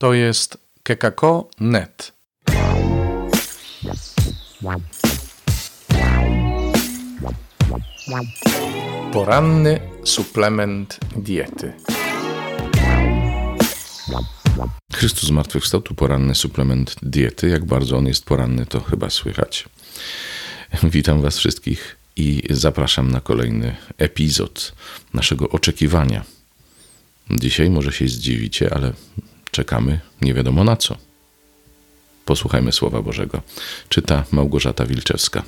To jest kekako.net. Poranny suplement diety. Chrystus zmartwychwstał, tu poranny suplement diety. Jak bardzo on jest poranny, to chyba słychać. Witam Was wszystkich i zapraszam na kolejny epizod naszego oczekiwania. Dzisiaj może się zdziwicie, ale czekamy nie wiadomo na co. Posłuchajmy Słowa Bożego. Czyta Małgorzata Wilczewska.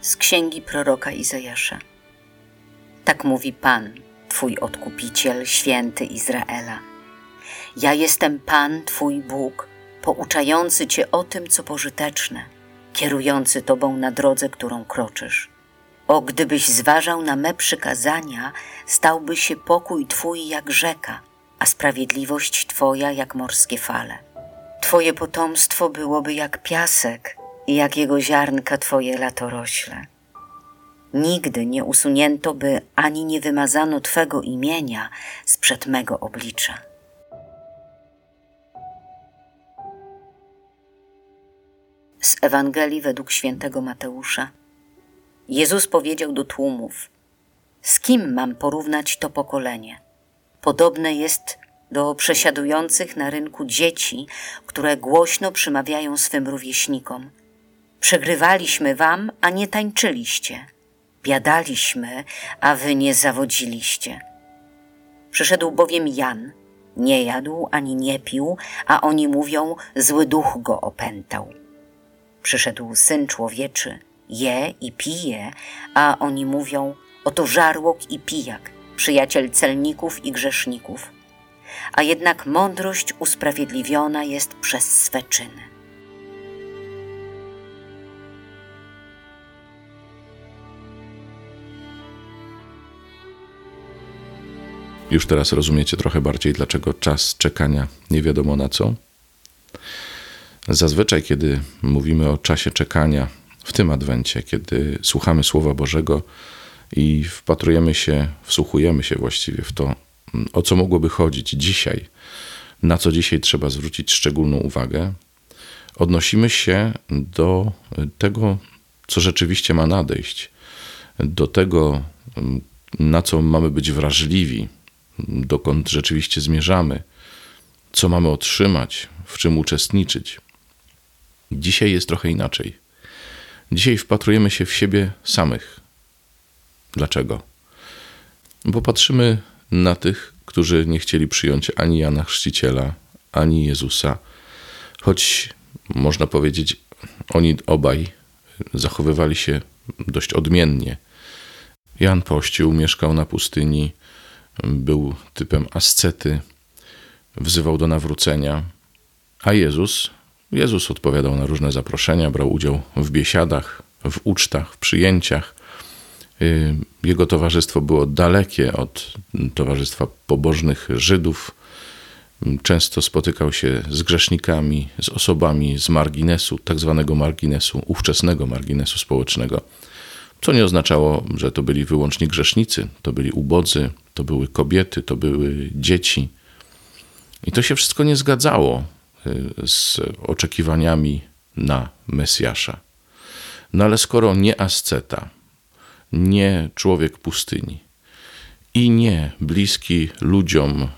Z księgi proroka Izajasza. Tak mówi Pan, Twój odkupiciel, święty Izraela. Ja jestem Pan, Twój Bóg, pouczający Cię o tym, co pożyteczne, kierujący Tobą na drodze, którą kroczysz. O, gdybyś zważał na me przykazania, stałby się pokój Twój jak rzeka, a sprawiedliwość Twoja jak morskie fale. Twoje potomstwo byłoby jak piasek i jak jego ziarnka Twoje latorośle. Nigdy nie usunięto by ani nie wymazano Twego imienia z przed mego oblicza. Z Ewangelii według świętego Mateusza. Jezus powiedział do tłumów: Z kim mam porównać to pokolenie? Podobne jest do przesiadujących na rynku dzieci, które głośno przymawiają swym rówieśnikom: Przegrywaliśmy wam, a nie tańczyliście. Biadaliśmy, a wy nie zawodziliście. Przyszedł bowiem Jan, nie jadł ani nie pił, a oni mówią: Zły duch go opętał. Przyszedł syn człowieczy, je i pije, a oni mówią: Oto żarłok i pijak, przyjaciel celników i grzeszników. A jednak mądrość usprawiedliwiona jest przez swe czyny. Już teraz rozumiecie trochę bardziej, dlaczego czas czekania nie wiadomo na co. Zazwyczaj, kiedy mówimy o czasie czekania w tym adwencie, kiedy słuchamy Słowa Bożego i wpatrujemy się, wsłuchujemy się właściwie w to, o co mogłoby chodzić dzisiaj, na co dzisiaj trzeba zwrócić szczególną uwagę, odnosimy się do tego, co rzeczywiście ma nadejść, do tego, na co mamy być wrażliwi, dokąd rzeczywiście zmierzamy, co mamy otrzymać, w czym uczestniczyć. Dzisiaj jest trochę inaczej. Dzisiaj wpatrujemy się w siebie samych. Dlaczego? Bo patrzymy na tych, którzy nie chcieli przyjąć ani Jana Chrzciciela, ani Jezusa, choć można powiedzieć, oni obaj zachowywali się dość odmiennie. Jan pościł, mieszkał na pustyni, był typem ascety, wzywał do nawrócenia, a Jezus, Jezus odpowiadał na różne zaproszenia, brał udział w biesiadach, w ucztach, w przyjęciach. Y, jego towarzystwo było dalekie od towarzystwa pobożnych Żydów. Często spotykał się z grzesznikami, z osobami z marginesu, tak zwanego marginesu, ówczesnego marginesu społecznego co nie oznaczało, że to byli wyłącznie grzesznicy, to byli ubodzy, to były kobiety, to były dzieci. I to się wszystko nie zgadzało z oczekiwaniami na Mesjasza. No ale skoro nie asceta, nie człowiek pustyni i nie bliski ludziom, y,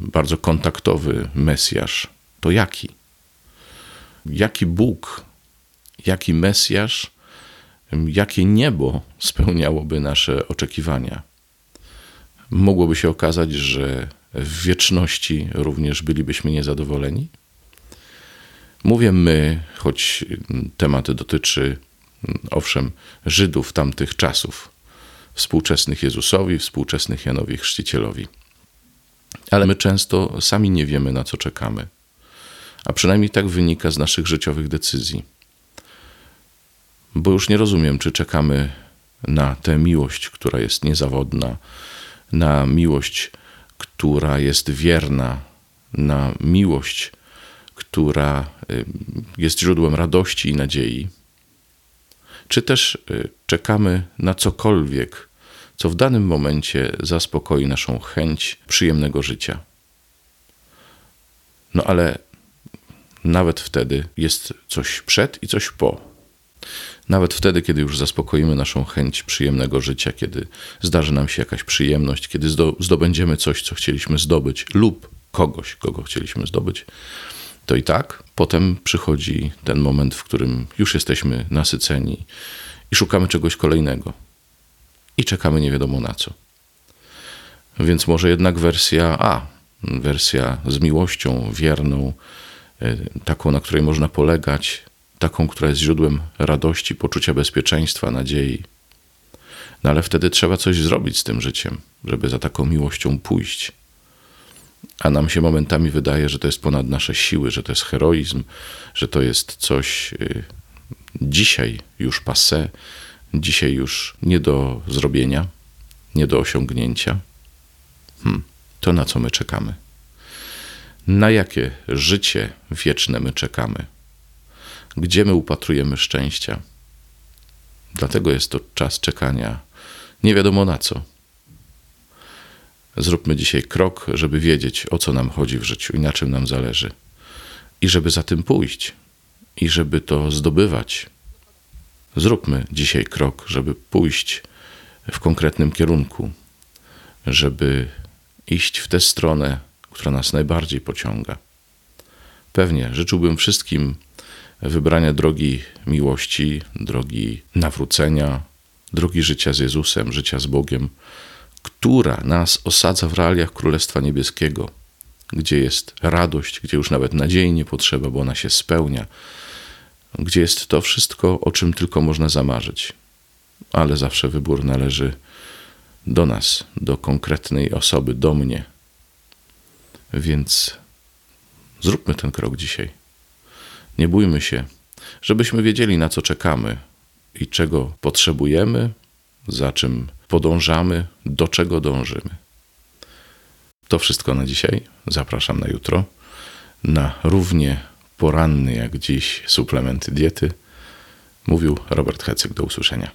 bardzo kontaktowy Mesjasz, to jaki? Jaki Bóg, jaki Mesjasz jakie niebo spełniałoby nasze oczekiwania. Mogłoby się okazać, że w wieczności również bylibyśmy niezadowoleni? Mówię my, choć temat dotyczy, owszem, Żydów tamtych czasów, współczesnych Jezusowi, współczesnych Janowi Chrzcicielowi. Ale my często sami nie wiemy, na co czekamy. A przynajmniej tak wynika z naszych życiowych decyzji bo już nie rozumiem, czy czekamy na tę miłość, która jest niezawodna, na miłość, która jest wierna, na miłość, która y, jest źródłem radości i nadziei. czy też y, czekamy na cokolwiek, co w danym momencie zaspokoi naszą chęć przyjemnego życia. No ale nawet wtedy jest coś przed i coś po. Nawet wtedy, kiedy już zaspokoimy naszą chęć przyjemnego życia, kiedy zdarzy nam się jakaś przyjemność, kiedy zdobędziemy coś, co chcieliśmy zdobyć, lub kogoś, kogo chcieliśmy zdobyć, to i tak potem przychodzi ten moment, w którym już jesteśmy nasyceni i szukamy czegoś kolejnego. I czekamy nie wiadomo na co. Więc może jednak wersja A, wersja z miłością wierną, e, taką, na której można polegać, taką, która jest źródłem radości, poczucia bezpieczeństwa, nadziei. No ale wtedy trzeba coś zrobić z tym życiem, żeby za taką miłością pójść. A nam się momentami wydaje, że to jest ponad nasze siły, że to jest heroizm, że to jest coś y, dzisiaj już passe, dzisiaj już nie do zrobienia, nie do osiągnięcia. Hmm, to na co my czekamy? Na jakie życie wieczne my czekamy? Gdzie my upatrujemy szczęścia? Dlatego jest to czas czekania nie wiadomo na co. Zróbmy dzisiaj krok, żeby wiedzieć, o co nam chodzi w życiu i na czym nam zależy. I żeby za tym pójść, i żeby to zdobywać. Zróbmy dzisiaj krok, żeby pójść w konkretnym kierunku, żeby iść w tę stronę, która nas najbardziej pociąga. Pewnie życzyłbym wszystkim wybrania drogi miłości, drogi nawrócenia, drogi życia z Jezusem, życia z Bogiem, która nas osadza w realiach Królestwa Niebieskiego, gdzie jest radość, gdzie już nawet nadziei nie potrzeba, bo ona się spełnia, gdzie jest to wszystko, o czym tylko można zamarzyć. Ale zawsze wybór należy do nas, do konkretnej osoby, do mnie. Więc zróbmy ten krok dzisiaj. Nie bójmy się, żebyśmy wiedzieli, na co czekamy i czego potrzebujemy, za czym podążamy, do czego dążymy. To wszystko na dzisiaj. Zapraszam na jutro na równie poranny jak dziś suplement diety. Mówił Robert Hecyk. Do usłyszenia.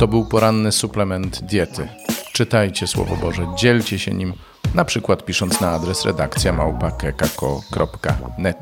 To był poranny suplement diety. Czytajcie Słowo Boże, dzielcie się nim, na przykład pisząc na adres redakcja małpa.kekako.net.